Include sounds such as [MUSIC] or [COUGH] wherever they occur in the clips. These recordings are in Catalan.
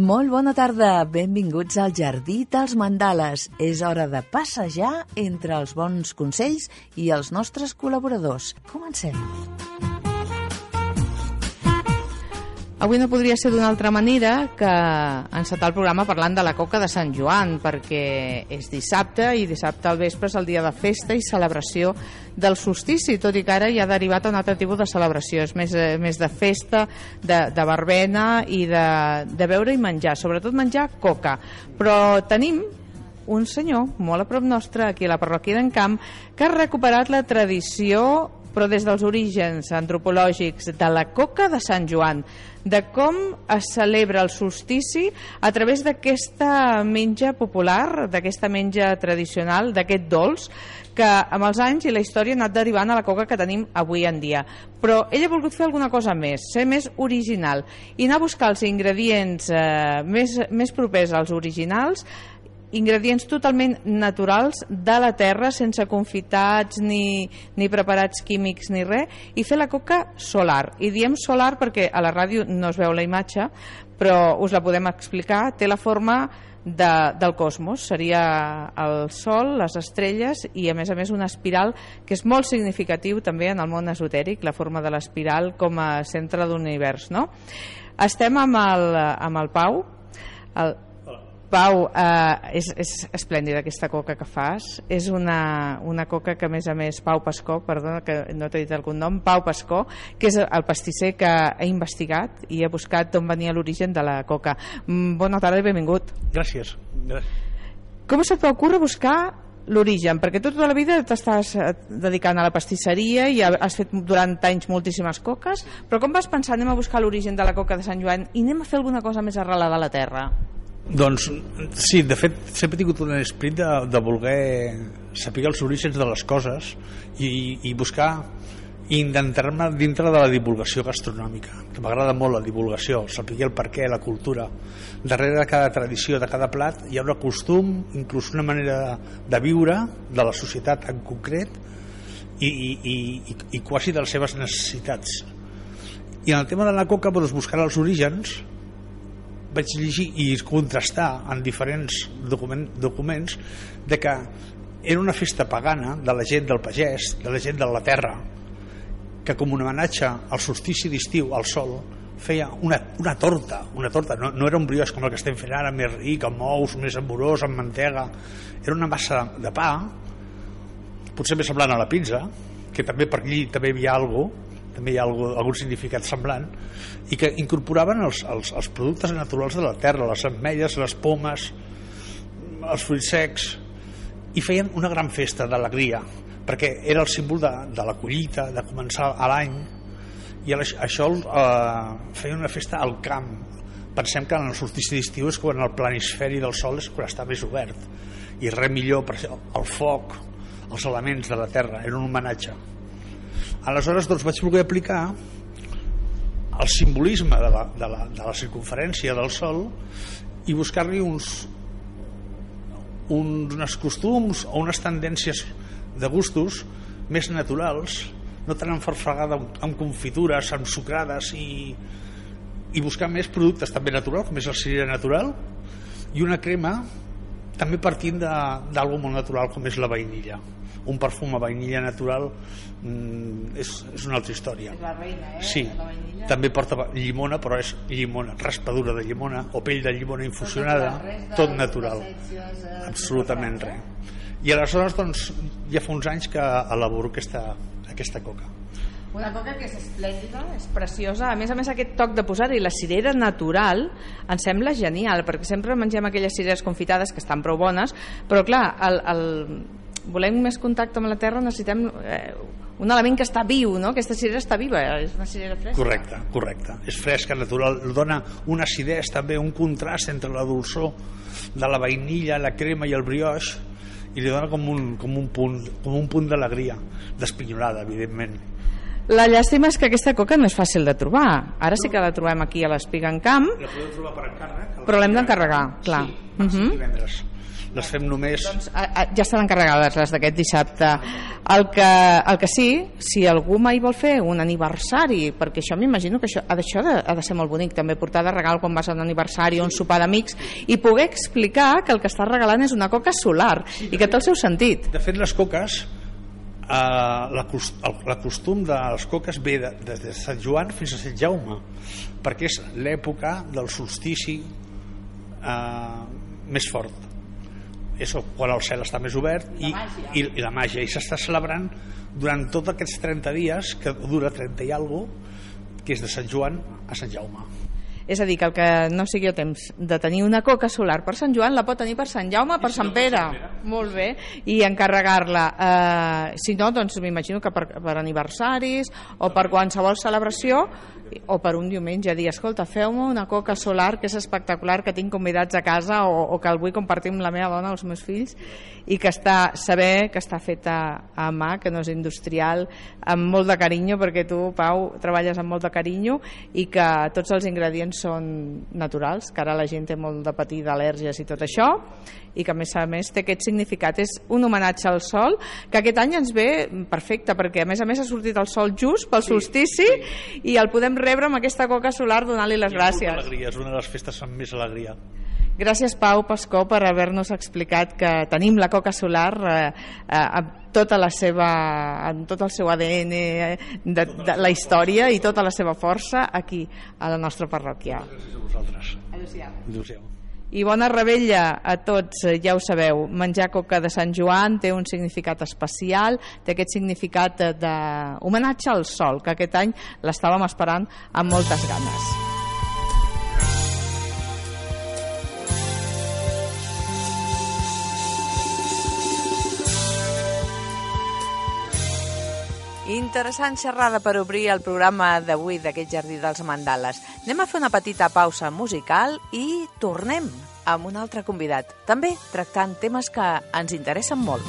Molt bona tarda, benvinguts al Jardí dels Mandales. És hora de passejar entre els bons consells i els nostres col·laboradors. Comencem. Avui no podria ser d'una altra manera que encetar el programa parlant de la coca de Sant Joan, perquè és dissabte i dissabte al vespre és el dia de festa i celebració del solstici, tot i que ara ja ha derivat a un altre tipus de celebració, és més, eh, més de festa, de, de barbena i de, de beure i menjar, sobretot menjar coca. Però tenim un senyor molt a prop nostre, aquí a la parròquia d'en Camp, que ha recuperat la tradició però des dels orígens antropològics de la coca de Sant Joan, de com es celebra el solstici a través d'aquesta menja popular, d'aquesta menja tradicional, d'aquest dolç, que amb els anys i la història ha anat derivant a la coca que tenim avui en dia. Però ell ha volgut fer alguna cosa més, ser més original i anar a buscar els ingredients eh, més, més propers als originals ingredients totalment naturals de la terra, sense confitats ni, ni preparats químics ni res, i fer la coca solar. I diem solar perquè a la ràdio no es veu la imatge, però us la podem explicar. Té la forma de, del cosmos, seria el Sol, les estrelles i a més a més una espiral que és molt significatiu també en el món esotèric, la forma de l'espiral com a centre d'univers. No? Estem amb el, amb el Pau, el, Pau, eh, és, és esplèndida aquesta coca que fas. És una, una coca que, a més a més, Pau Pascó, perdona que no t'he dit algun nom, Pau Pascó, que és el pastisser que ha investigat i ha buscat d'on venia l'origen de la coca. Mm, bona tarda i benvingut. Gràcies. Gràcies. Com se't va ocórrer buscar l'origen? Perquè tu tota la vida t'estàs eh, dedicant a la pastisseria i has fet durant anys moltíssimes coques, però com vas pensar anem a buscar l'origen de la coca de Sant Joan i anem a fer alguna cosa més arrelada a la terra? Doncs sí, de fet sempre he tingut un esprit de, de voler saber els orígens de les coses i, i buscar i intentar-me dintre de la divulgació gastronòmica, que m'agrada molt la divulgació, saber el per què, la cultura. Darrere de cada tradició, de cada plat, hi ha un costum, inclús una manera de, viure de la societat en concret i, i, i, i quasi de les seves necessitats. I en el tema de la coca, doncs, buscar els orígens, vaig llegir i contrastar en diferents document, documents de que era una festa pagana de la gent del pagès, de la gent de la terra, que com un homenatge al solstici d'estiu, al sol, feia una, una torta, una torta, no, no era un brioix com el que estem fent ara, més ric, amb ous, més amorós, amb mantega, era una massa de pa, potser més semblant a la pizza, que també per allí també hi havia alguna també hi ha algun, algun significat semblant i que incorporaven els, els, els productes naturals de la terra, les ametlles, les pomes els fruits secs i feien una gran festa d'alegria perquè era el símbol de, de la collita de començar a l'any i això eh, feia una festa al camp. Pensem que en el solstici d'estiu és quan el planisferi del sol és quan està més obert i res millor per el foc els elements de la terra era un homenatge aleshores doncs vaig voler aplicar el simbolisme de la, de la, de la circunferència del Sol i buscar-li uns, uns, costums o unes tendències de gustos més naturals no tan enfarfegada amb, amb confitures, amb sucrades i, i buscar més productes també naturals, com és el cirera natural i una crema també partint d'algú molt natural com és la vainilla un perfum a vainilla natural mm, és, és una altra història. És la reina, eh? sí, la també porta llimona però és llimona, raspadura de llimona o pell de llimona infusionada tot natural absolutament res. i aleshores doncs ja fa uns anys que elaboro aquesta, aquesta coca. Una coca que és esplèndida, és preciosa. A més a més, aquest toc de posar-hi la cirera natural em sembla genial, perquè sempre mengem aquelles cireres confitades que estan prou bones, però clar, el, el, volem més contacte amb la terra necessitem eh, un element que està viu, no? Aquesta cirera està viva, és una cirera fresca. Correcte, correcte. És fresca, natural, dona una acidesa també, un contrast entre la dolçor de la vainilla, la crema i el brioix i li dona com un, com un punt, com un punt d'alegria, d'espinyorada, evidentment. La llàstima és que aquesta coca no és fàcil de trobar. Ara sí que la trobem aquí a l'Espiga en Camp. La podeu trobar per encàrrec. Però l'hem d'encarregar, clar. Sí, uh -huh. divendres les fem només... Doncs, a, a, ja estan encarregades les d'aquest dissabte. El que, el que sí, si algú mai vol fer un aniversari, perquè això m'imagino que això, ha, això de, ha de ser molt bonic, també portar de regal quan vas a un aniversari o un sopar d'amics, i poder explicar que el que estàs regalant és una coca solar i que té el seu sentit. De fet, les coques, eh, la, el, la costum de les coques ve de, de, de Sant Joan fins a Sant Jaume, perquè és l'època del solstici eh, més fort. És quan el cel està més obert i, i, i la màgia. I s'està celebrant durant tots aquests 30 dies, que dura 30 i alguna que és de Sant Joan a Sant Jaume. És a dir, que el que no sigui a temps de tenir una coca solar per Sant Joan la pot tenir per Sant Jaume, per Sant Pere. Molt bé. I encarregar-la. Eh, si no, doncs m'imagino que per, per aniversaris o per qualsevol celebració o per un diumenge dir, escolta, feu-me una coca solar que és espectacular, que tinc convidats a casa o, o que el vull compartir amb la meva dona o els meus fills i que està, saber que està feta a mà, que no és industrial, amb molt de carinyo, perquè tu, Pau, treballes amb molt de carinyo i que tots els ingredients són naturals, que ara la gent té molt de patir d'al·lèrgies i tot això, i que a més a més té aquest significat. És un homenatge al sol, que aquest any ens ve perfecte, perquè a més a més ha sortit el sol just pel solstici i el podem rebre amb aquesta coca solar donant-li les Molta gràcies. alegria, és una de les festes amb més alegria. Gràcies, Pau Pascó, per haver-nos explicat que tenim la coca solar eh, eh, amb tota la seva, amb tot el seu ADN eh, de, de la història i tota la seva força aquí, a la nostra parròquia. Gràcies a vosaltres. Adéu-siau. Adéu-siau. I bona rebella a tots, eh, ja ho sabeu, menjar coca de Sant Joan té un significat especial, té aquest significat de- d'homenatge al sol, que aquest any l'estàvem esperant amb moltes ganes. Interessant xerrada per obrir el programa d'avui d'aquest Jardí dels Mandales. Anem a fer una petita pausa musical i tornem amb un altre convidat, també tractant temes que ens interessen molt.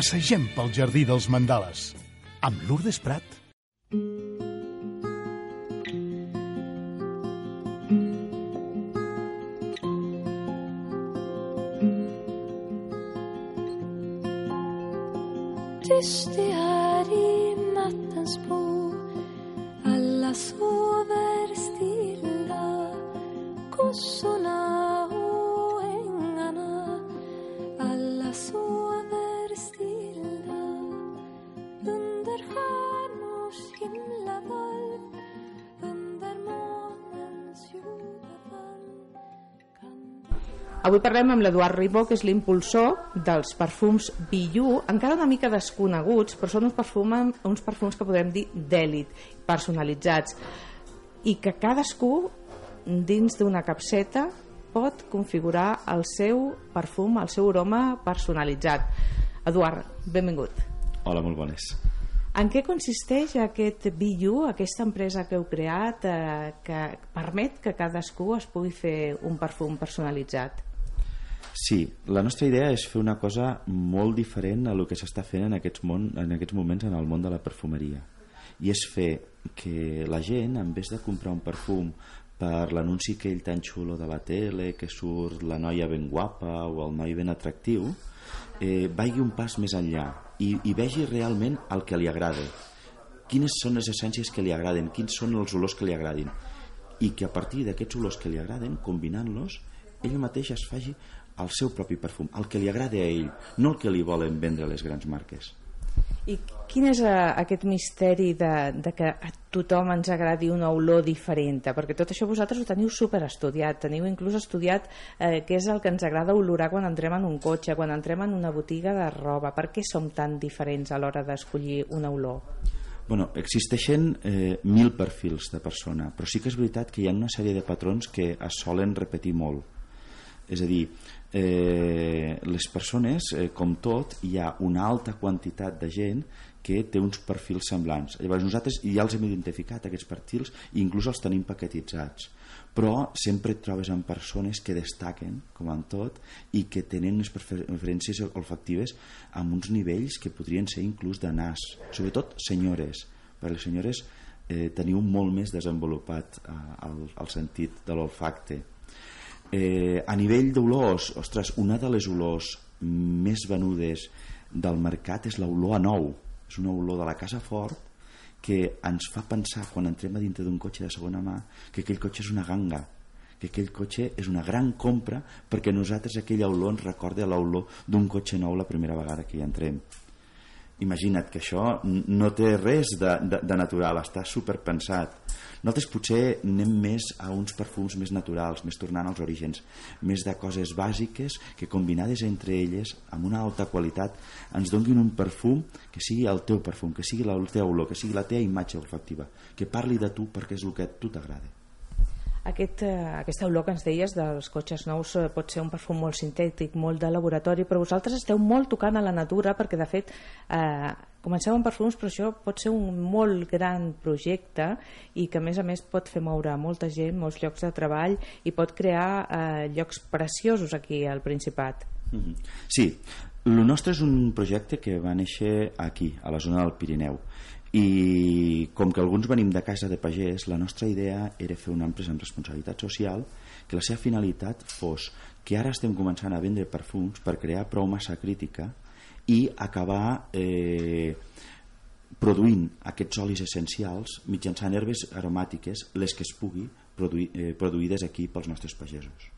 Passegem pel jardí dels mandales amb Lourdes Prat. Tyst det här i nattens bo Alla sover stilla Kossorna Avui parlem amb l'Eduard Ribó, que és l'impulsor dels perfums Bijú, encara una mica desconeguts, però són uns, perfum, uns perfums que podem dir d'èlit, personalitzats, i que cadascú, dins d'una capseta, pot configurar el seu perfum, el seu aroma personalitzat. Eduard, benvingut. Hola, molt bones. En què consisteix aquest Bijú, aquesta empresa que heu creat, eh, que permet que cadascú es pugui fer un perfum personalitzat? Sí, la nostra idea és fer una cosa molt diferent a lo que s'està fent en aquests, món, en aquests moments en el món de la perfumeria. I és fer que la gent, en vez de comprar un perfum per l'anunci aquell tan xulo de la tele, que surt la noia ben guapa o el noi ben atractiu, eh, vagi un pas més enllà i, i vegi realment el que li agrada. Quines són les essències que li agraden, quins són els olors que li agradin. I que a partir d'aquests olors que li agraden, combinant-los, ell mateix es faci el seu propi perfum, el que li agrada a ell, no el que li volen vendre les grans marques. I quin és eh, aquest misteri de, de que a tothom ens agradi una olor diferent? Perquè tot això vosaltres ho teniu superestudiat, teniu inclús estudiat eh, què és el que ens agrada olorar quan entrem en un cotxe, quan entrem en una botiga de roba. Per què som tan diferents a l'hora d'escollir una olor? Bueno, existeixen eh, mil perfils de persona, però sí que és veritat que hi ha una sèrie de patrons que es solen repetir molt. És a dir, eh, les persones, eh, com tot, hi ha una alta quantitat de gent que té uns perfils semblants. Llavors nosaltres ja els hem identificat, aquests perfils, i inclús els tenim paquetitzats. Però sempre et trobes amb persones que destaquen, com en tot, i que tenen unes prefer- preferències olfactives amb uns nivells que podrien ser inclús de nas. Sobretot senyores, perquè les senyores eh, teniu molt més desenvolupat eh, el, el sentit de l'olfacte. Eh, a nivell d'olors, ostres, una de les olors més venudes del mercat és l'olor a nou. És una olor de la casa fort que ens fa pensar quan entrem a dintre d'un cotxe de segona mà que aquell cotxe és una ganga que aquell cotxe és una gran compra perquè nosaltres aquella olor ens recorda l'olor d'un cotxe nou la primera vegada que hi entrem imagina't que això no té res de, de, de natural, està superpensat. Nosaltres potser anem més a uns perfums més naturals, més tornant als orígens, més de coses bàsiques que combinades entre elles, amb una alta qualitat, ens donguin un perfum que sigui el teu perfum, que sigui la teva olor, que sigui la teva imatge olfactiva, que parli de tu perquè és el que a tu t'agrada. Aquest, eh, aquesta olor que ens deies dels cotxes nous eh, pot ser un perfum molt sintètic, molt de laboratori, però vosaltres esteu molt tocant a la natura perquè, de fet, eh, comenceu amb perfums, però això pot ser un molt gran projecte i que, a més a més, pot fer moure molta gent, molts llocs de treball i pot crear eh, llocs preciosos aquí al Principat. Mhm. Sí, el nostre és un projecte que va néixer aquí, a la zona del Pirineu i com que alguns venim de casa de pagès la nostra idea era fer una empresa amb responsabilitat social que la seva finalitat fos que ara estem començant a vendre perfums per crear prou massa crítica i acabar eh, produint aquests olis essencials mitjançant herbes aromàtiques les que es pugui produir, eh, produïdes aquí pels nostres pagesos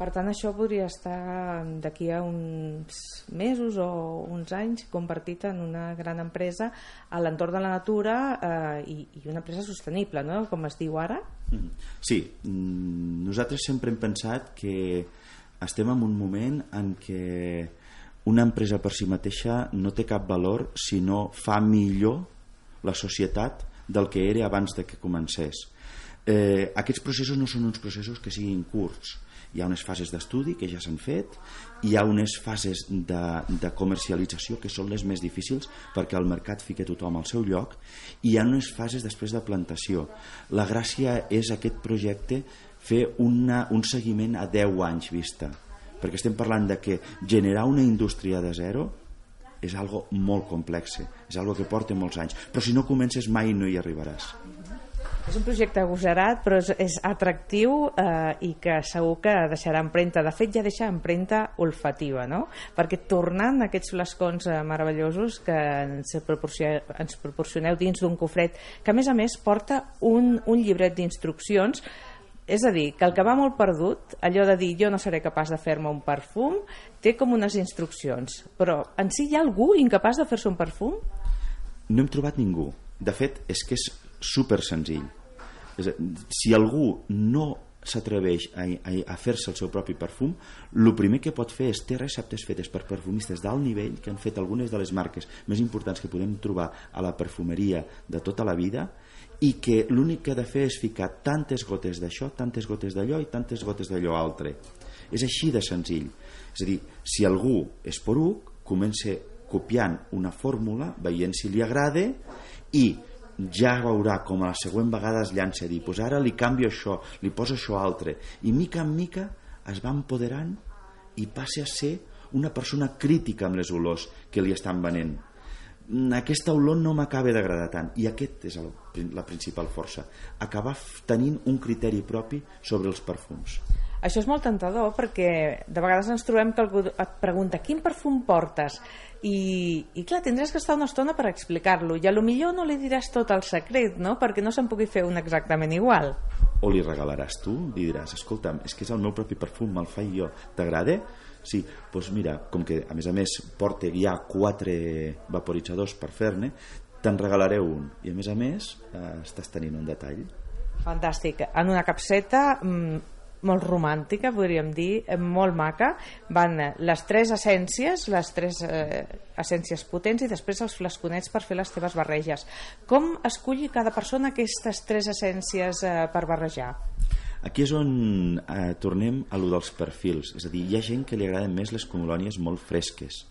Per tant, això podria estar d'aquí a uns mesos o uns anys convertit en una gran empresa a l'entorn de la natura eh, i, i una empresa sostenible, no? com es diu ara. Mhm. Sí, mm, nosaltres sempre hem pensat que estem en un moment en què una empresa per si mateixa no té cap valor si no fa millor la societat del que era abans de que comencés. Eh, aquests processos no són uns processos que siguin curts. Hi ha unes fases d'estudi que ja s'han fet, hi ha unes fases de, de comercialització que són les més difícils perquè el mercat fica tothom al seu lloc i hi ha unes fases després de plantació. La gràcia és aquest projecte fer una, un seguiment a 10 anys vista perquè estem parlant de que generar una indústria de zero és algo molt complex, és algo que porta molts anys, però si no comences mai no hi arribaràs. És un projecte agosarat, però és, és atractiu eh, i que segur que deixarà empremta. De fet, ja deixa empremta olfativa, no? Perquè tornant a aquests flascons eh, meravellosos que ens, proporcio ens proporcioneu dins d'un cofret, que a més a més porta un, un llibret d'instruccions és a dir, que el que va molt perdut, allò de dir jo no seré capaç de fer-me un perfum, té com unes instruccions. Però en si hi ha algú incapaç de fer-se un perfum? No hem trobat ningú. De fet, és que és super senzill. És a, si algú no s'atreveix a, a, a fer-se el seu propi perfum, el primer que pot fer és té receptes fetes per perfumistes d'alt nivell que han fet algunes de les marques més importants que podem trobar a la perfumeria de tota la vida i que l'únic que ha de fer és ficar tantes gotes d'això, tantes gotes d'allò i tantes gotes d'allò altre. És així de senzill. És a dir, si algú és poruc, comença copiant una fórmula, veient si li agrada i ja veurà com a la següent vegada es llança a dir pues ara li canvio això, li poso això altre. I mica en mica es va empoderant i passa a ser una persona crítica amb les olors que li estan venent. Mm, aquesta olor no m'acaba d'agradar tant i aquest és el, la principal força acabar tenint un criteri propi sobre els perfums. Això és molt tentador perquè de vegades ens trobem que algú et pregunta quin perfum portes i, i clar, tindràs que estar una estona per explicar-lo i a lo millor no li diràs tot el secret no? perquè no se'n pugui fer un exactament igual o li regalaràs tu, li diràs escolta'm, és que és el meu propi perfum, me'l faig jo t'agrada? Sí, doncs mira, com que a més a més porta ja quatre vaporitzadors per fer-ne, te'n regalaré un i a més a més eh, estàs tenint un detall Fantàstic. En una capseta mm, molt romàntica, podríem dir, eh, molt maca, van eh, les tres essències, les tres eh, essències potents i després els flasconets per fer les teves barreges. Com esculli cada persona aquestes tres essències eh, per barrejar? Aquí és on eh, tornem a lo dels perfils. És a dir, hi ha gent que li agraden més les colònies molt fresques.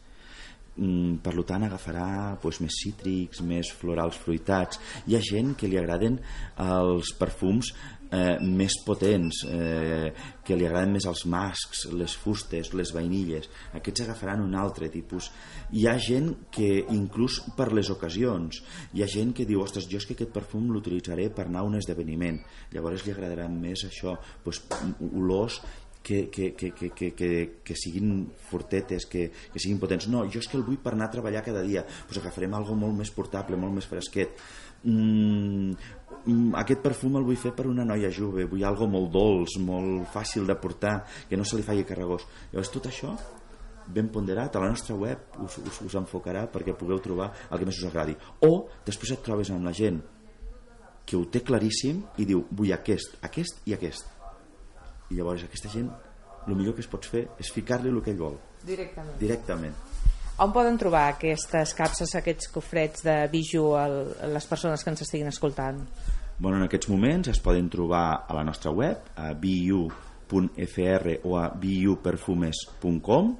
Mm, per tant agafarà pues, més cítrics, més florals fruitats. Hi ha gent que li agraden els perfums eh, més potents, eh, que li agraden més els mascs, les fustes, les vainilles. Aquests agafaran un altre tipus. Hi ha gent que, inclús per les ocasions, hi ha gent que diu, ostres, jo és que aquest perfum l'utilitzaré per anar a un esdeveniment. Llavors li agradarà més això, pues, olors que, que, que, que, que, que, que siguin fortetes, que, que siguin potents. No, jo és que el vull per anar a treballar cada dia. Pues agafarem algo molt més portable, molt més fresquet. Mm, aquest perfum el vull fer per una noia jove, vull algo molt dolç, molt fàcil de portar, que no se li faci carregós. Llavors tot això ben ponderat a la nostra web us, us, us enfocarà perquè pugueu trobar el que més us agradi. O després et trobes amb la gent que ho té claríssim i diu vull aquest, aquest i aquest i llavors aquesta gent el millor que es pot fer és ficar-li el que ell vol Directament. directament On poden trobar aquestes capses, aquests cofrets de biju a les persones que ens estiguin escoltant? bueno, en aquests moments es poden trobar a la nostra web a biu.fr o a biuperfumes.com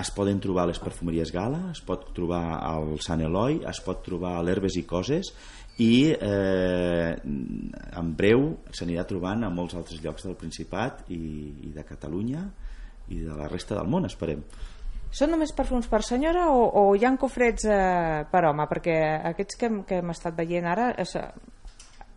es poden trobar a les perfumeries Gala es pot trobar al Sant Eloi es pot trobar a l'Herbes i Coses i eh, en breu s'anirà trobant a molts altres llocs del Principat i, i de Catalunya i de la resta del món, esperem. Són només perfums per senyora o, o hi han cofrets eh, per home? Perquè aquests que, hem- que hem estat veient ara és,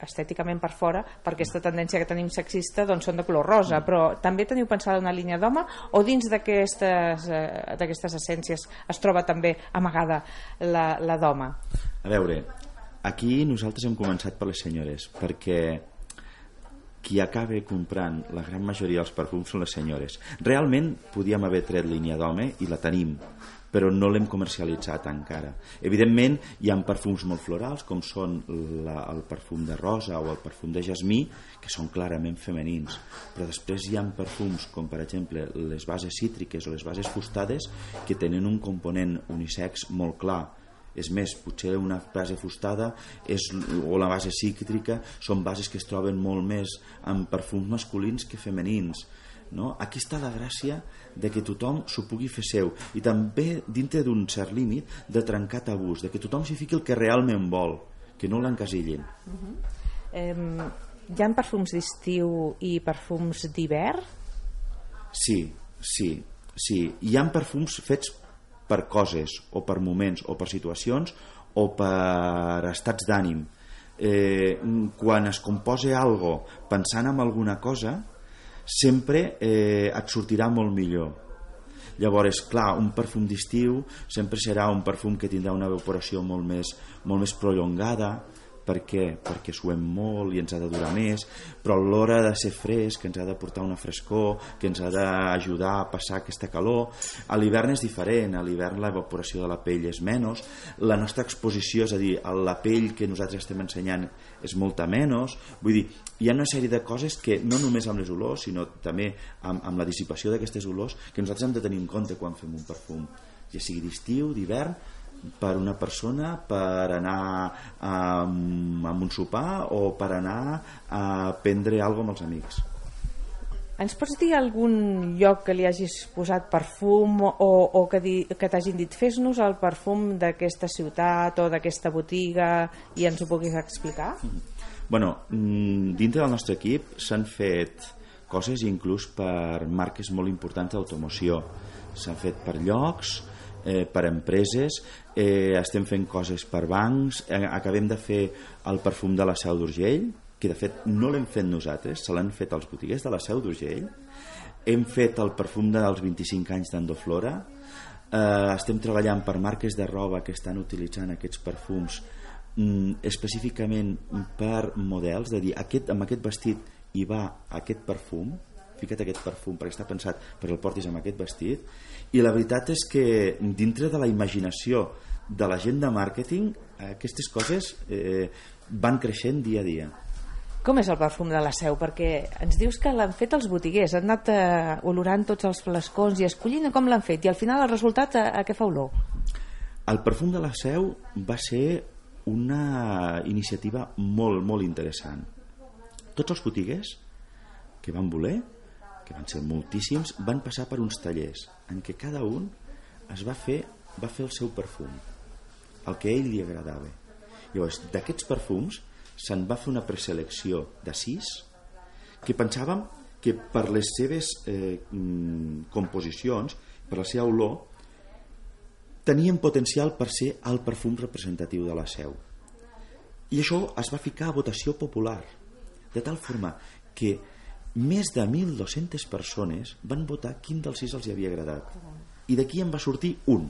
estèticament per fora, per aquesta tendència que tenim sexista, doncs són de color rosa, però també teniu pensada una línia d'home o dins d'aquestes eh, d'aquestes essències es troba també amagada la, la d'home? A veure, aquí nosaltres hem començat per les senyores, perquè qui acaba comprant la gran majoria dels perfums són les senyores. Realment podíem haver tret línia d'home i la tenim, però no l'hem comercialitzat encara. Evidentment, hi ha perfums molt florals, com són la, el perfum de rosa o el perfum de jasmí, que són clarament femenins. Però després hi ha perfums, com per exemple les bases cítriques o les bases fustades, que tenen un component unisex molt clar, és més, potser una base fustada és, o la base cítrica són bases que es troben molt més en perfums masculins que femenins no? aquí està la gràcia de que tothom s'ho pugui fer seu i també dintre d'un cert límit de trencar tabús, de que tothom s'hi fiqui el que realment vol que no l'encasillin Eh, hi ha perfums d'estiu i perfums d'hivern? Sí, sí, sí. Hi ha perfums fets per coses, o per moments, o per situacions, o per estats d'ànim. Eh, quan es compose algo pensant en alguna cosa, sempre eh, et sortirà molt millor. Llavors, clar, un perfum d'estiu sempre serà un perfum que tindrà una evaporació molt més, molt més prolongada, per què? Perquè suem molt i ens ha de durar més, però l'hora de ser fresc, ens ha de portar una frescor, que ens ha d'ajudar a passar aquesta calor, a l'hivern és diferent, a l'hivern l'evaporació de la pell és menys, la nostra exposició, és a dir, a la pell que nosaltres estem ensenyant és molta menys, vull dir, hi ha una sèrie de coses que no només amb les olors, sinó també amb, amb la dissipació d'aquestes olors, que nosaltres hem de tenir en compte quan fem un perfum, ja sigui d'estiu, d'hivern, per una persona per anar a, a un sopar o per anar a prendre alguna amb els amics. Ens pots dir algun lloc que li hagis posat perfum o, o que, di, que t'hagin dit fes-nos el perfum d'aquesta ciutat o d'aquesta botiga i ens ho puguis explicar? bueno, mm, dintre del nostre equip s'han fet coses inclús per marques molt importants d'automoció. S'han fet per llocs eh, per empreses eh, estem fent coses per bancs eh, acabem de fer el perfum de la Seu d'Urgell que de fet no l'hem fet nosaltres se l'han fet els botiguers de la Seu d'Urgell. Hem fet el perfum dels 25 anys d'Endoflora eh, estem treballant per marques de roba que estan utilitzant aquests perfums mm, específicament per models de dir, aquest, amb aquest vestit hi va aquest perfum fica't aquest perfum perquè està pensat per el portis amb aquest vestit i la veritat és que dintre de la imaginació de la gent de màrqueting aquestes coses eh, van creixent dia a dia Com és el perfum de la seu? Perquè ens dius que l'han fet els botiguers, han anat eh, olorant tots els flascons i escollint com l'han fet i al final el resultat a, a què fa olor? el perfum de la seu va ser una iniciativa molt, molt interessant tots els botiguers que van voler que van ser moltíssims, van passar per uns tallers en què cada un es va fer va fer el seu perfum, el que a ell li agradava. Llavors, d'aquests perfums se'n va fer una preselecció de sis que pensàvem que per les seves eh, mm, composicions, per la seva olor, tenien potencial per ser el perfum representatiu de la seu. I això es va ficar a votació popular, de tal forma que més de 1.200 persones van votar quin dels sis els hi havia agradat. I d'aquí en va sortir un,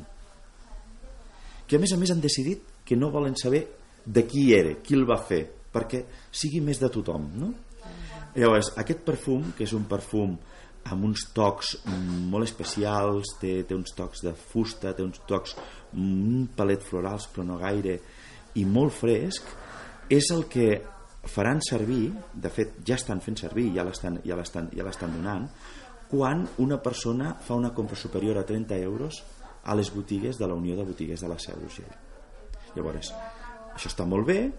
que a més a més han decidit que no volen saber de qui era, qui el va fer, perquè sigui més de tothom, no? Llavors, aquest perfum, que és un perfum amb uns tocs molt especials, té, té uns tocs de fusta, té uns tocs, mm, un palet florals, però no gaire, i molt fresc, és el que faran servir, de fet ja estan fent servir, ja l'estan ja ja donant, quan una persona fa una compra superior a 30 euros a les botigues de la Unió de Botiguers de la Seu d'Urgell. Llavors, això està molt bé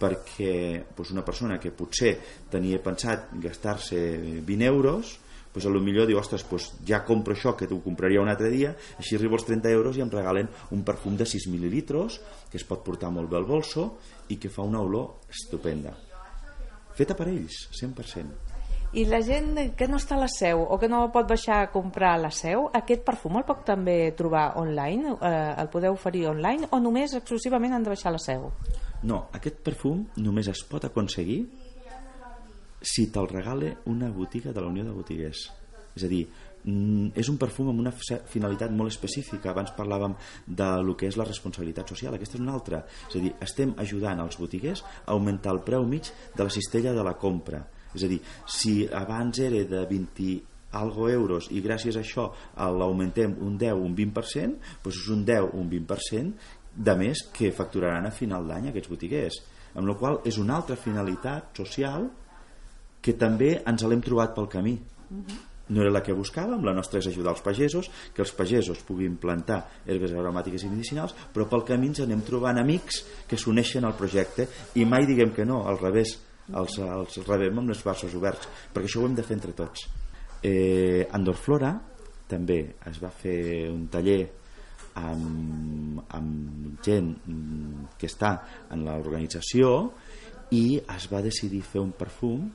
perquè doncs una persona que potser tenia pensat gastar-se 20 euros doncs a lo millor diu, ostres, doncs ja compro això que t'ho compraria un altre dia, així arribo als 30 euros i em regalen un perfum de 6 mil·lilitros que es pot portar molt bé al bolso i que fa una olor estupenda. Feta per ells, 100%. I la gent que no està a la seu o que no pot baixar a comprar a la seu, aquest perfum el pot també trobar online? Eh, el podeu oferir online o només exclusivament han de baixar a la seu? No, aquest perfum només es pot aconseguir si te'l regala una botiga de la Unió de Botiguers. És a dir, és un perfum amb una finalitat molt específica. Abans parlàvem de lo que és la responsabilitat social. Aquesta és una altra. És a dir, estem ajudant als botiguers a augmentar el preu mig de la cistella de la compra. És a dir, si abans era de 20 algo euros i gràcies a això l'augmentem un 10 un 20%, doncs és un 10 un 20% de més que facturaran a final d'any aquests botiguers. Amb la qual és una altra finalitat social que també ens l'hem trobat pel camí. No era la que buscàvem, la nostra és ajudar els pagesos, que els pagesos puguin plantar herbes aromàtiques i medicinals, però pel camí ens anem trobant amics que s'uneixen al projecte i mai diguem que no, al revés, els, els rebem amb les braços oberts, perquè això ho hem de fer entre tots. Eh, Andorflora també es va fer un taller amb, amb gent mm, que està en l'organització i es va decidir fer un perfum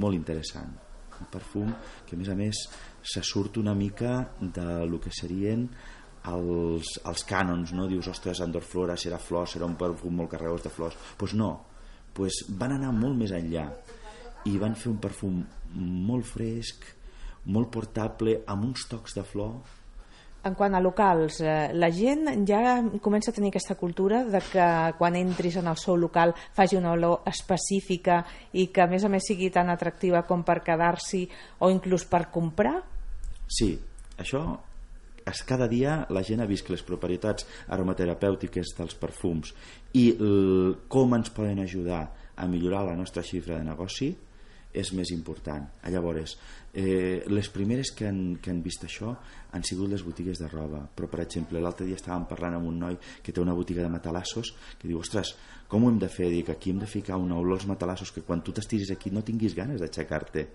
molt interessant un perfum que a més a més se surt una mica de lo que serien els, els cànons no? dius, ostres, Andorflora serà flors serà un perfum molt carregós de flors doncs pues no, pues van anar molt més enllà i van fer un perfum molt fresc molt portable amb uns tocs de flor En quant a locals, eh, la gent ja comença a tenir aquesta cultura de que quan entris en el seu local faci una olor específica i que a més a més sigui tan atractiva com per quedar-s'hi o inclús per comprar? Sí, això es, cada dia la gent ha vist les propietats aromaterapèutiques dels perfums i com ens poden ajudar a millorar la nostra xifra de negoci és més important. A Llavors, eh, les primeres que han, que han vist això han sigut les botigues de roba. Però, per exemple, l'altre dia estàvem parlant amb un noi que té una botiga de matalassos que diu, ostres, com ho hem de fer? Dic, aquí hem de ficar una olor als matalassos que quan tu t'estiris aquí no tinguis ganes d'aixecar-te.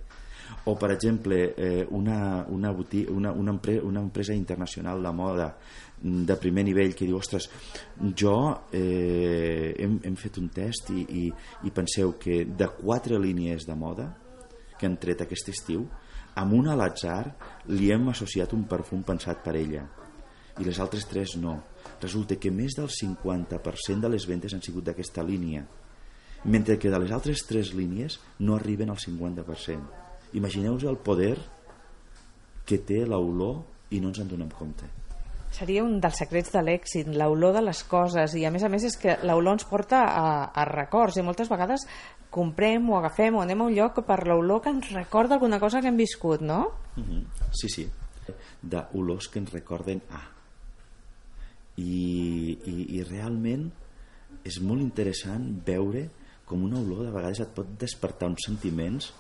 O, per exemple, eh, una, una, botiga, una, una, empre, una empresa internacional de moda mm, de primer nivell que diu, ostres, jo eh, hem, hem fet un test i, i, i penseu que de quatre línies de moda que han tret aquest estiu, amb una a l'atzar li hem associat un perfum pensat per ella i les altres tres no. Resulta que més del 50% de les ventes han sigut d'aquesta línia, mentre que de les altres tres línies no arriben al 50%. Imagineu-vos el poder que té l'olor i no ens en donem compte. Seria un dels secrets de l'èxit, l'olor de les coses i a més a més és que l'olor ens porta a, a records i moltes vegades comprem o agafem o anem a un lloc per l'olor que ens recorda alguna cosa que hem viscut, no? Uh -huh. Sí, sí. D'olors que ens recorden a. I, i, I realment és molt interessant veure com una olor de vegades et pot despertar uns sentiments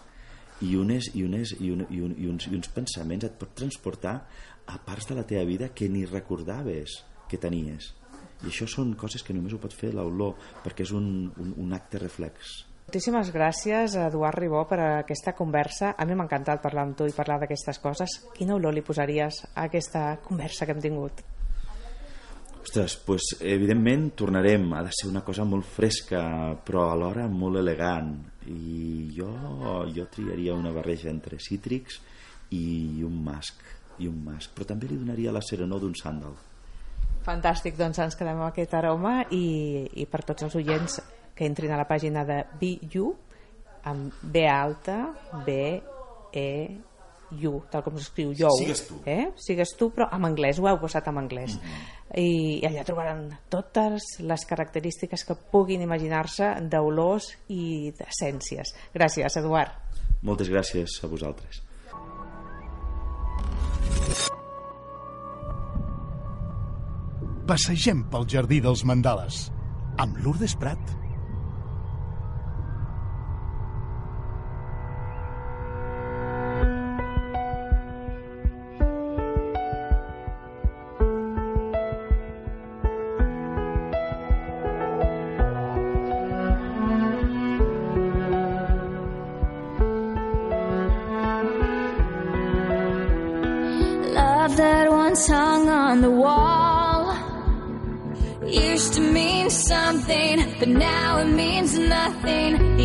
i, unes, i, unes, i, un, i, un, i, uns, i uns pensaments et pot transportar a parts de la teva vida que ni recordaves que tenies i això són coses que només ho pot fer l'olor perquè és un, un, un acte reflex Moltíssimes gràcies, Eduard Ribó, per aquesta conversa. A mi m'ha encantat parlar amb tu i parlar d'aquestes coses. Quina olor li posaries a aquesta conversa que hem tingut? Ostres, pues, evidentment tornarem. Ha de ser una cosa molt fresca, però alhora molt elegant. I jo, jo triaria una barreja entre cítrics i un masc. I un masc. Però també li donaria la serenor d'un sàndal. Fantàstic, doncs ens quedem amb aquest aroma i, i per tots els oients que entrin a la pàgina de You amb B alta, B, E, You, tal com s'escriu You. Sigues tu. Eh? Sigues tu, però en anglès, ho heu posat en anglès. I, I allà trobaran totes les característiques que puguin imaginar-se d'olors i d'essències. Gràcies, Eduard. Moltes gràcies a vosaltres. Passegem pel jardí dels mandales amb Lourdes Prat. But now it means nothing.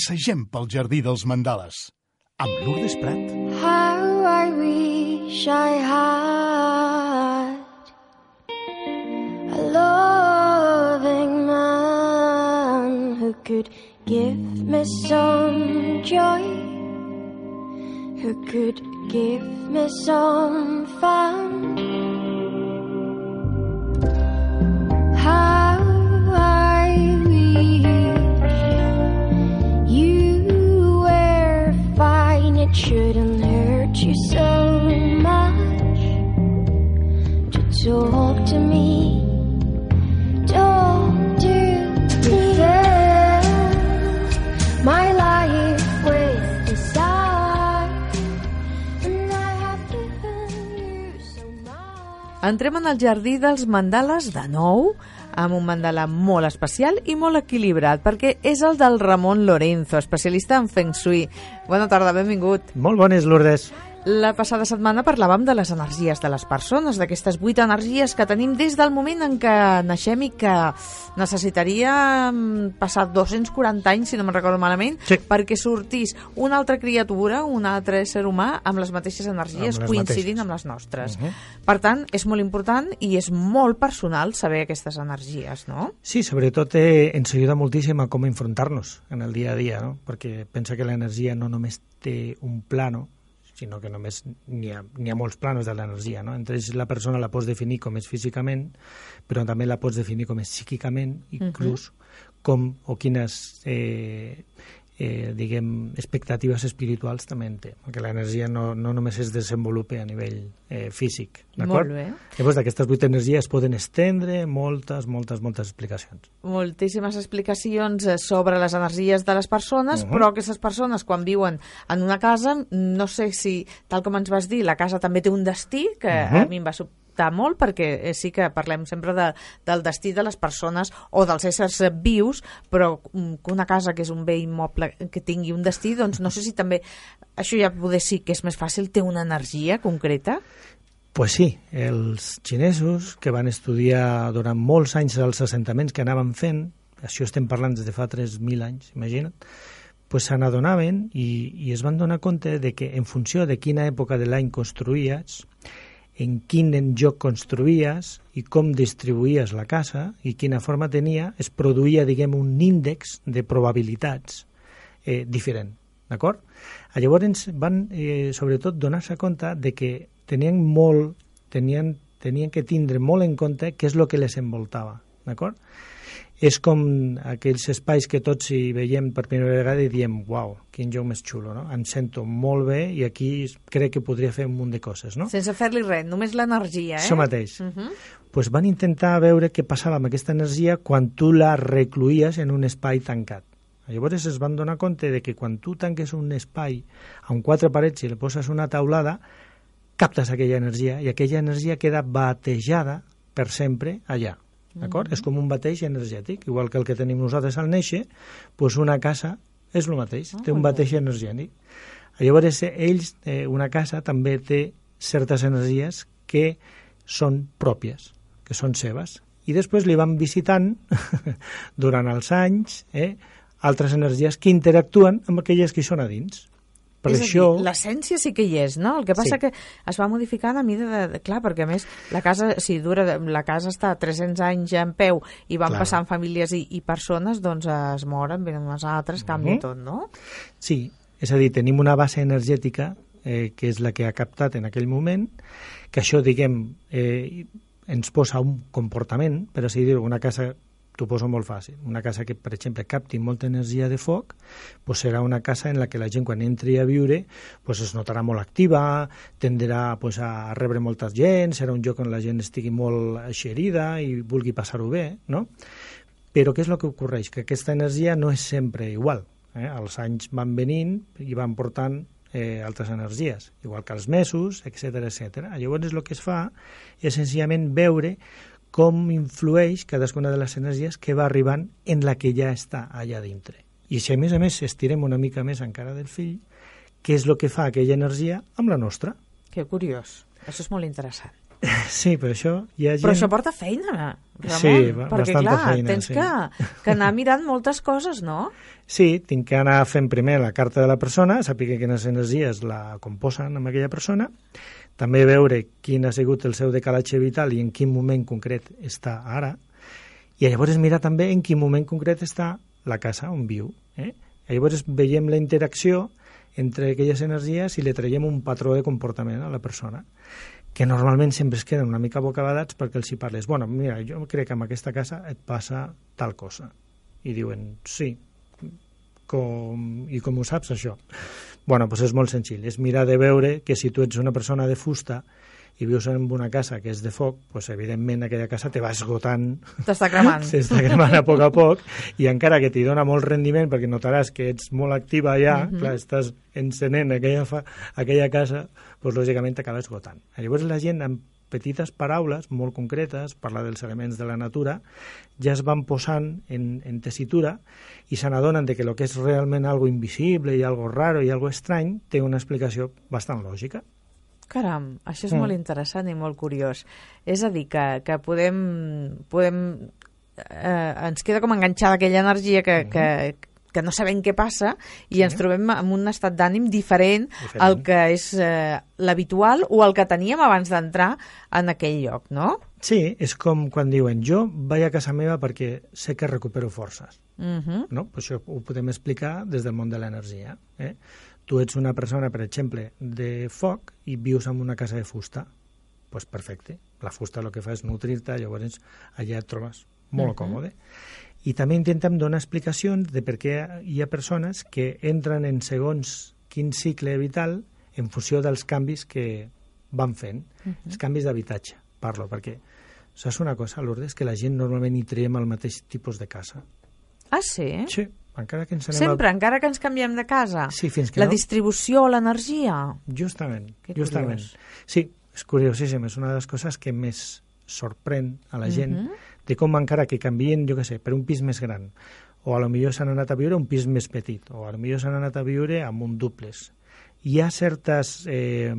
Passegem pel jardí dels mandales. Amb Lourdes Prat. How I wish I had a loving man who could give me some joy, who could give me some fun. Shouldn't hurt you so much to talk to me. My life and I have given you so. Entrem en el jardí dels mandales de nou, amb un mandala molt especial i molt equilibrat, perquè és el del Ramon Lorenzo, especialista en Feng Shui. Bona tarda, benvingut. Molt bones, Lourdes. La passada setmana parlàvem de les energies de les persones, d'aquestes vuit energies que tenim des del moment en què naixem i que necessitaria passar 240 anys, si no me'n recordo malament, Sí. perquè sortís una altra criatura, un altre ésser humà, amb les mateixes energies, Amb les coincidint mateixes. amb les nostres. Per tant, és molt important i és molt personal saber aquestes energies, no? Sí, sobretot eh, ens ajuda moltíssim a com enfrontar-nos en el dia a dia, no? perquè pensa que l'energia no només té un plano, sinó que només n'hi ha, ha molts planos de l'energia. No? Entre ells la persona la pots definir com és físicament, però també la pots definir com és psíquicament, inclús com o quines eh, eh, diguem, expectatives espirituals també en té, perquè l'energia no, no només es desenvolupa a nivell eh, físic. d'acord? Molt bé. Llavors, d'aquestes vuit energies es poden estendre moltes, moltes, moltes explicacions. moltíssimes explicacions eh, sobre les energies de les persones, Mhm. però aquestes persones quan viuen en una casa, no sé si, tal com ens vas dir, la casa també té un destí, que Mhm. a mi em va sobtar molt, perquè eh, sí que parlem sempre de, del destí de les persones o dels éssers vius, però mm, que una casa que és un bé immoble que tingui un destí, doncs no sé si també, això ja poder sí que és més fàcil, té una energia concreta? Pues sí, els xinesos que van estudiar durant molts anys els assentaments que anaven fent, això estem parlant des de fa 3.000 anys, imagina't, pues se n'adonaven i, i es van donar compte de que en funció de quina època de l'any construïes, en quin lloc construïes i com distribuïes la casa i quina forma tenia, es produïa, diguem, un índex de probabilitats eh, diferent, d'acord? Llavors van, eh, sobretot, donar-se compte de que tenien molt, tenien, tenien que tindre molt en compte què és el que les envoltava, d'acord? És com aquells espais que tots hi veiem per primera vegada i diem, uau, quin lloc més xulo, no? Em sento molt bé i aquí crec que podria fer un munt de coses, no? Sense fer-li res, només l'energia, eh? Això mateix. Uh -huh. pues van intentar veure què passava amb aquesta energia quan tu la recluïes en un espai tancat. Llavors es van donar compte de que quan tu tanques un espai amb quatre parets i li poses una taulada, captes aquella energia i aquella energia queda batejada per sempre allà. D'acord? És com un bateig energètic, igual que el que tenim nosaltres al néixer, doncs una casa és el mateix, té un bateig energètic. Llavors, eh, ells, eh, una casa també té certes energies que són pròpies, que són seves. I després li van visitant, [LAUGHS] durant els anys, eh, altres energies que interactuen amb aquelles que són a dins. Per és això... a dir, l'essència sí que hi és, no? El que passa Sí. que es va modificant a mida de, de... Clar, perquè a més la casa, si dura, la casa està 300 anys en peu i van Clar. passant famílies i, i persones, doncs es moren, venen unes altres, canvia Mhm. tot, no? Sí, és a dir, tenim una base energètica eh, que és la que ha captat en aquell moment, que això, diguem, eh, ens posa un comportament, per així dir-ho, una casa t'ho poso molt fàcil. Una casa que, per exemple, capti molta energia de foc, pues serà una casa en la que la gent, quan entri a viure, pues es notarà molt activa, tendrà pues, a rebre molta gent, serà un lloc on la gent estigui molt eixerida i vulgui passar-ho bé, no? Però què és el que ocorreix? Que aquesta energia no és sempre igual. Eh? Els anys van venint i van portant eh, altres energies, igual que els mesos, etc etc. Llavors el que es fa és senzillament veure com influeix cadascuna de les energies que va arribant en la que ja està allà dintre. I si a més a més estirem una mica més encara del fill, què és el que fa aquella energia amb la nostra? Que curiós. Això és molt interessant. [LAUGHS] Sí, però això hi ha gent... Però això porta feina, Ramon, Sí, perquè clar, feina, tens sí. que, que anar mirant moltes coses, no? Sí, tinc que anar fent primer la carta de la persona, saber quines energies la composen amb aquella persona, també veure quin ha sigut el seu decalatge vital i en quin moment concret està ara, i llavors mirar també en quin moment concret està la casa on viu. Eh? Llavors veiem la interacció entre aquelles energies i li traiem un patró de comportament a la persona que normalment sempre es queden una mica bocabadats perquè els hi parles, bueno, mira, jo crec que amb aquesta casa et passa tal cosa. I diuen, sí, com, i com ho saps, això? Bueno, doncs és molt senzill, és mirar de veure que si tu ets una persona de fusta i vius en una casa que és de foc, doncs evidentment aquella casa te va esgotant T'està cremant. [LAUGHS] s'està cremant a poc a poc i encara que t'hi dona molt rendiment perquè notaràs que ets molt activa ja, Mhm. clar, estàs encenent aquella, fa, aquella casa, doncs lògicament t'acaba esgotant. Llavors la gent amb petites paraules molt concretes, parlar dels elements de la natura, ja es van posant en, en tessitura i se n'adonen de que el que és realment algo invisible i algo raro i algo estrany té una explicació bastant lògica. Caram, això és Mm. molt interessant i molt curiós. És a dir, que, que podem... podem eh, ens queda com enganxada aquella energia que, que, que no sabem què passa i Sí. ens trobem en un estat d'ànim diferent, Diferent. al que és eh, l'habitual o el que teníem abans d'entrar en aquell lloc, no? Sí, és com quan diuen jo vaig a casa meva perquè sé que recupero forces. Uh -huh. No? Pues això ho podem explicar des del món de l'energia. Eh? Tu ets una persona, per exemple, de foc i vius en una casa de fusta. pues perfecte. La fusta el que fa és nutrir-te, llavors allà et trobes molt Mhm. còmode. I també intentem donar explicacions de per què hi ha persones que entren en segons quin cicle vital en funció dels canvis que van fent. Mhm. Els canvis d'habitatge, parlo, perquè saps una cosa, Lourdes, que la gent normalment hi traiem el mateix tipus de casa. Ah, sí? Sí, encara que ens anem Sempre, a... encara que ens canviem de casa? Sí, fins que La no. distribució, l'energia? Justament, Que justament. curiós. Sí, és curiosíssim, és una de les coses que més sorprèn a la gent, Mhm. De com encara que canvien, jo què sé, per un pis més gran, o a lo millor s'han anat a viure a un pis més petit, o a lo millor s'han anat a viure amb un duples. Hi ha certes eh,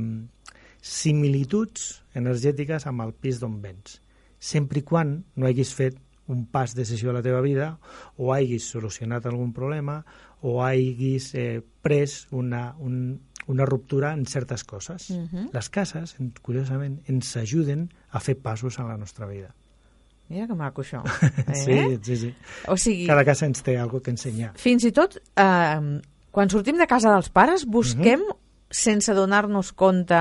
similituds energètiques amb el pis d'on vens, sempre i quan no haguis fet un pas decisió a la teva vida o haguis solucionat algun problema o haguis eh, pres una, un, una ruptura en certes coses. Mhm. Les cases, en- curiosament, ens ajuden a fer passos en la nostra vida. Mira que maco, això. [LAUGHS] Sí, Eh? sí, sí. O sigui, Cada casa ens té alguna que ensenyar. fins i tot, eh, quan sortim de casa dels pares, busquem, Mhm. sense donar-nos compte...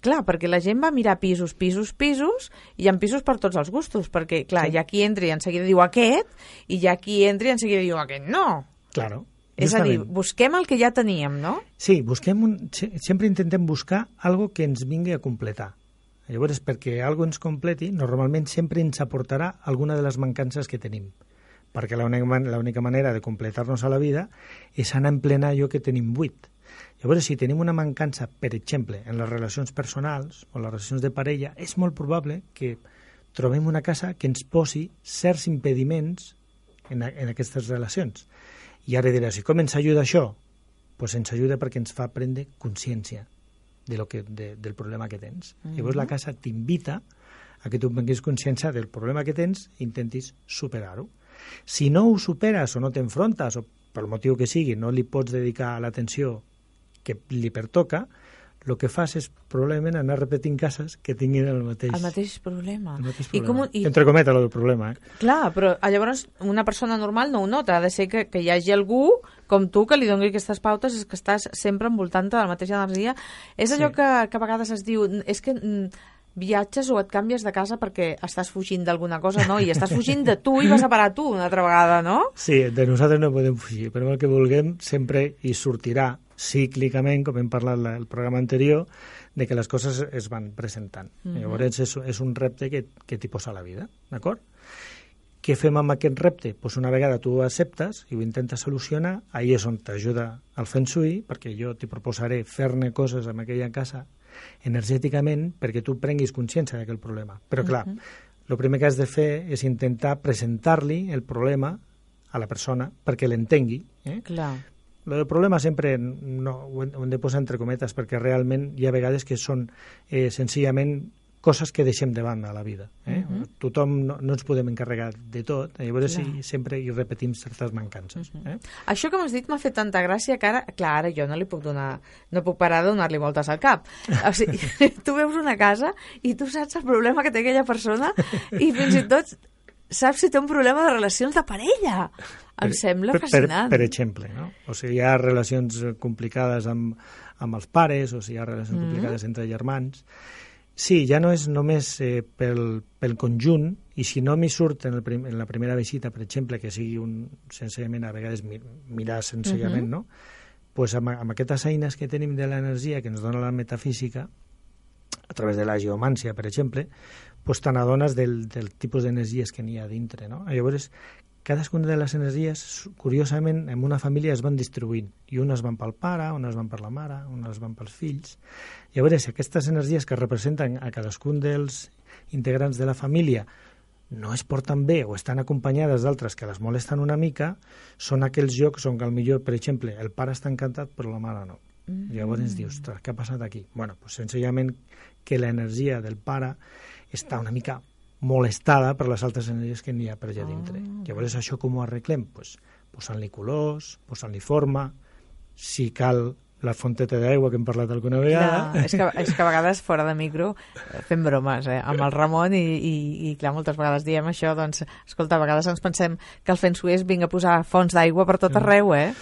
Clar, perquè la gent va mirar pisos, pisos, pisos, i hi ha pisos per tots els gustos, perquè, clar, Sí. hi ha qui entra i en seguida diu aquest, i hi ha qui entra i en seguida diu aquest no. Claro. És a dir, busquem el que ja teníem, no? Sí, busquem un, se- sempre intentem buscar algo que ens vingui a completar. Llavors, perquè algo ens completi, normalment sempre ens aportarà alguna de les mancances que tenim. Perquè l'única man- l'única manera de completar-nos a la vida és anar en plena allò que tenim buit. Llavors, si tenim una mancança, per exemple, en les relacions personals o les relacions de parella, és molt probable que trobem una casa que ens posi certs impediments en, en aquestes relacions. I ara diràs, i com ens ajuda això? pues ens ajuda perquè ens fa prendre consciència de lo que, de, del problema que tens. Mm -hmm. Llavors la casa t'invita a que tu prenguis consciència del problema que tens i intentis superar-ho. Si no ho superes o no t'enfrontes, o pel motiu que sigui, no li pots dedicar l'atenció que li pertoca, el que fas és probablement anar repetint cases que tinguin el mateix, El mateix problema. el mateix I problema. com, ho- i, Entre cometes, el problema. Eh? Clar, però ah, llavors una persona normal no ho nota. Ha de ser que, que hi hagi algú com tu que li doni aquestes pautes, és que estàs sempre envoltant-te de la mateixa energia. És allò Sí. que, que a vegades es diu, és que viatges o et canvies de casa perquè estàs fugint d'alguna cosa, no? I estàs fugint de tu i vas a parar a tu una altra vegada, no? Sí, de nosaltres no podem fugir, però el que vulguem sempre hi sortirà cíclicament, com hem parlat la- el programa anterior, de que les coses es van presentant. Mm -hmm. Llavors és, és un repte que, que t'hi posa la vida, d'acord? Què fem amb aquest repte? Pues una vegada tu ho acceptes i ho intentes solucionar, ahir és on t'ajuda el Feng Shui, perquè jo t'hi proposaré fer-ne coses amb aquella casa energèticament perquè tu prenguis consciència d'aquell problema. Però clar, uh -huh. el primer que has de fer és intentar presentar-li el problema a la persona perquè l'entengui. Eh? Clar. Del problema sempre no, ho, hem, ho hem de posar entre cometes perquè realment hi ha vegades que són eh, senzillament coses que deixem de banda a la vida. Eh? Uh -huh. Tothom no, no ens podem encarregar de tot, eh? llavors sí, sempre hi repetim certes mancances. Uh -huh. eh? Això que m'has dit m'ha fet tanta gràcia que ara, clar, ara jo no li puc donar, no puc parar de donar-li voltes al cap. O sigui, [LAUGHS] tu veus una casa i tu saps el problema que té aquella persona i fins i tot saps si té un problema de relacions de parella. Em sembla per, per, fascinant. per exemple, no? O sigui, hi ha relacions eh, complicades amb, amb els pares, o sigui, hi ha relacions mm. complicades entre germans. Sí, ja no és només eh, pel, pel conjunt, i si no m'hi surt en, el prim, en la primera visita, per exemple, que sigui un, senzillament, a vegades mi, mirar senzillament, Mhm. no? pues amb, amb aquestes eines que tenim de l'energia que ens dona la metafísica, a través de la geomància, per exemple, pues t'adones del, del tipus d'energies que n'hi ha dintre. No? Llavors, cadascuna de les energies, curiosament, en una família es van distribuint. I unes van pel pare, unes van per la mare, unes van pels fills. Llavors, aquestes energies que representen a cadascun dels integrants de la família no es porten bé o estan acompanyades d'altres que les molesten una mica, són aquells jocs on al millor, per exemple, el pare està encantat però la mare no. Mm. Llavors ens dius, ostres, què ha passat aquí? Bueno, pues senzillament que l'energia del pare està una mica molestada per les altres energies que n'hi ha per allà dintre. Llavors això com ho arreglem? Pues, posant-li colors, posant-li forma, si cal la fonteta d'aigua que hem parlat alguna vegada. Clar, és, que, és que a vegades fora de micro fem bromes eh, amb el Ramon i, i, i clar, moltes vegades diem això, doncs, escolta, a vegades ens pensem que el Feng Shui és vinga a posar fonts d'aigua per tot arreu, eh?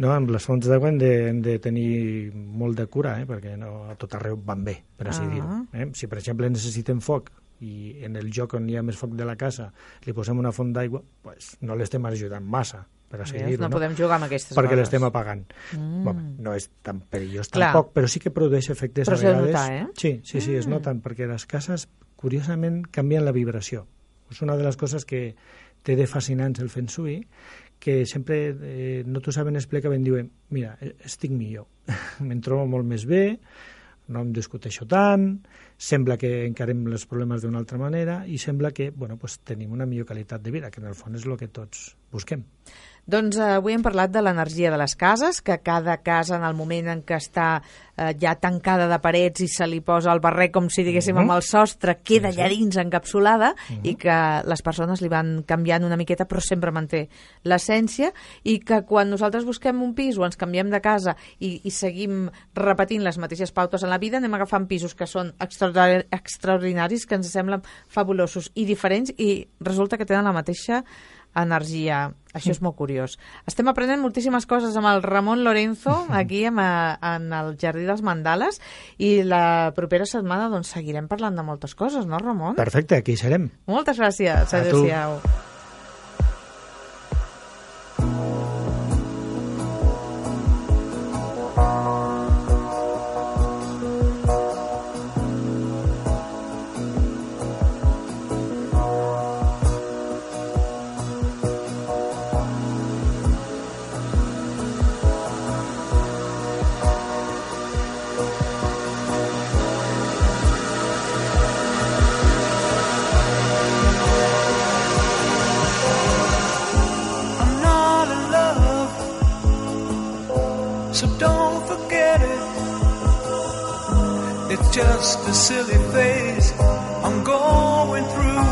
No, amb les fonts d'aigua hem, de, hem de tenir molt de cura, eh? perquè no a tot arreu van bé, per així Ah. dir-ho. Eh? Si, per exemple, necessitem foc i en el lloc on hi ha més foc de la casa li posem una font d'aigua, pues, no l'estem ajudant massa, per així dir-ho. No podem jugar amb aquestes perquè l'estem apagant. Mm. Bueno, no és tan perillós Clar. tampoc, però sí que produeix efectes Però a vegades. notar, eh? Sí, sí, sí, es Mm. noten, perquè les cases, curiosament, canvien la vibració. És una de les coses que té de fascinants el Feng Shui, que sempre eh, no t'ho saben explicar, ben diuen, mira, eh, estic millor, [LAUGHS] me'n trobo molt més bé, no em discuteixo tant, sembla que encarem els problemes d'una altra manera i sembla que bueno, pues, tenim una millor qualitat de vida, que en el fons és el que tots busquem. Doncs eh, avui hem parlat de l'energia de les cases, que cada casa en el moment en què està eh, ja tancada de parets i se li posa el barret, com si diguéssim, Mhm. amb el sostre, queda allà dins encapsulada i que les persones li van canviant una miqueta però sempre manté l'essència i que quan nosaltres busquem un pis o ens canviem de casa i, i seguim repetint les mateixes pautes en la vida, anem agafant pisos que són extraordi- extraordinaris, que ens semblen fabulosos i diferents i resulta que tenen la mateixa energia. Això és molt curiós. Estem aprenent moltíssimes coses amb el Ramon Lorenzo [LAUGHS] aquí amb, eh, en el Jardí dels Mandales i la propera setmana doncs, seguirem parlant de moltes coses, no, Ramon? Perfecte, aquí serem. Moltes gràcies. Adéu-siau. So don't forget it. It's just a silly phase I'm going through.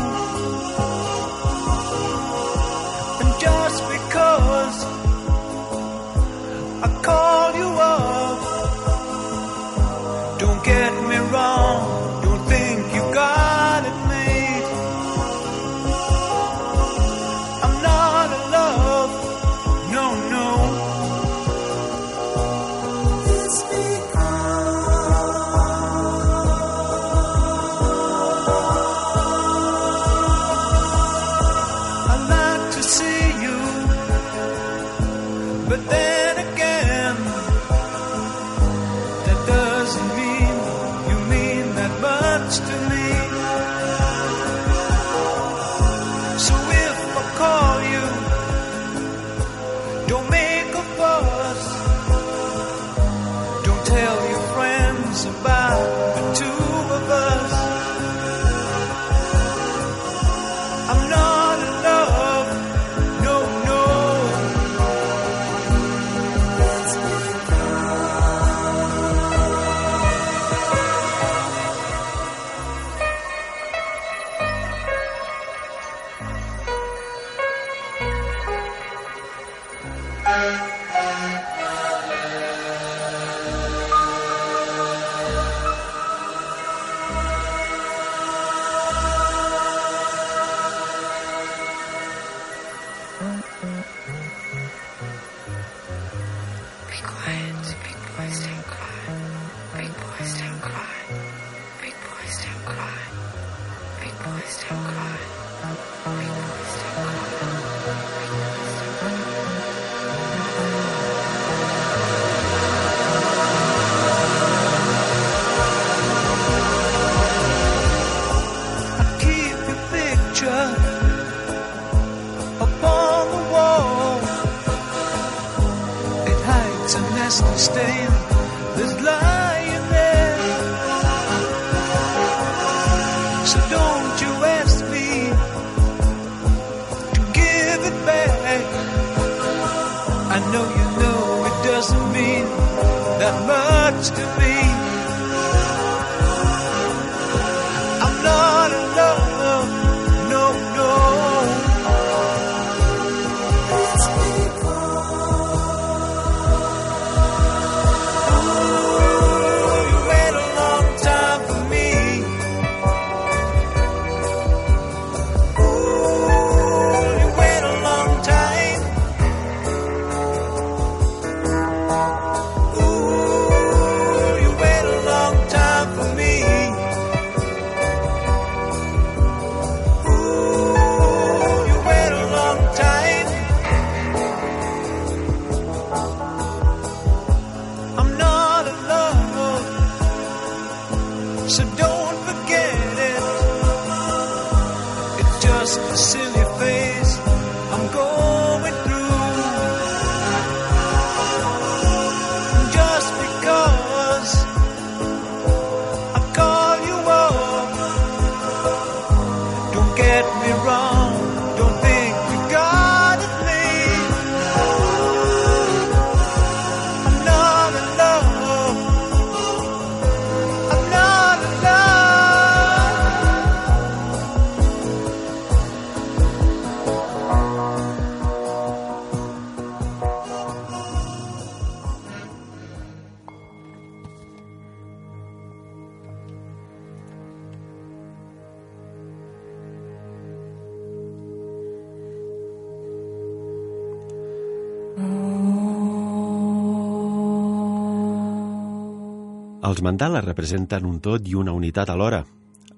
Els mandales representen un tot i una unitat alhora,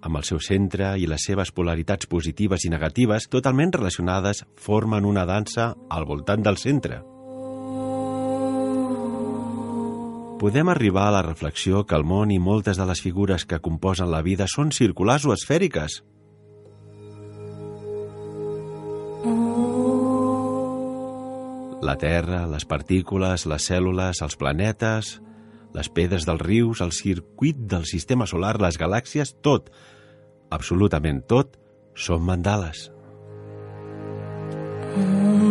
amb el seu centre i les seves polaritats positives i negatives totalment relacionades formen una dansa al voltant del centre. Podem arribar a la reflexió que el món i moltes de les figures que composen la vida són circulars o esfèriques. La Terra, les partícules, les cèl·lules, els planetes, les pedres dels rius, el circuit del sistema solar, les galàxies, tot, absolutament tot, són mandales. Mm.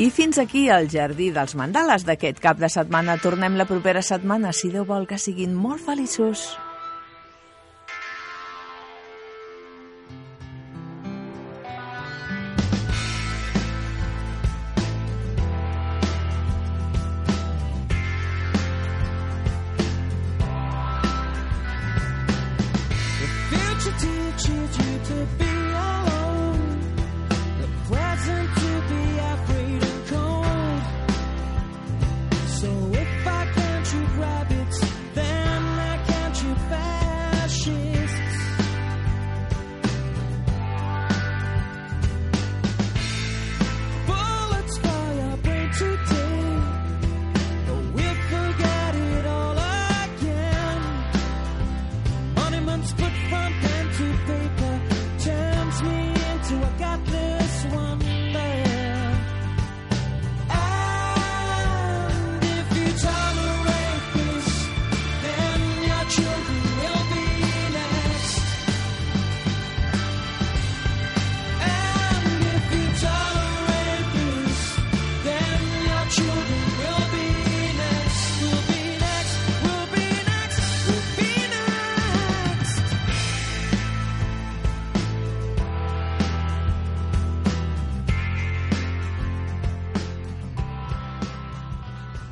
I fins aquí el Jardí dels Mandales d'aquest cap de setmana. Tornem la propera setmana, si Déu vol que siguin molt feliços.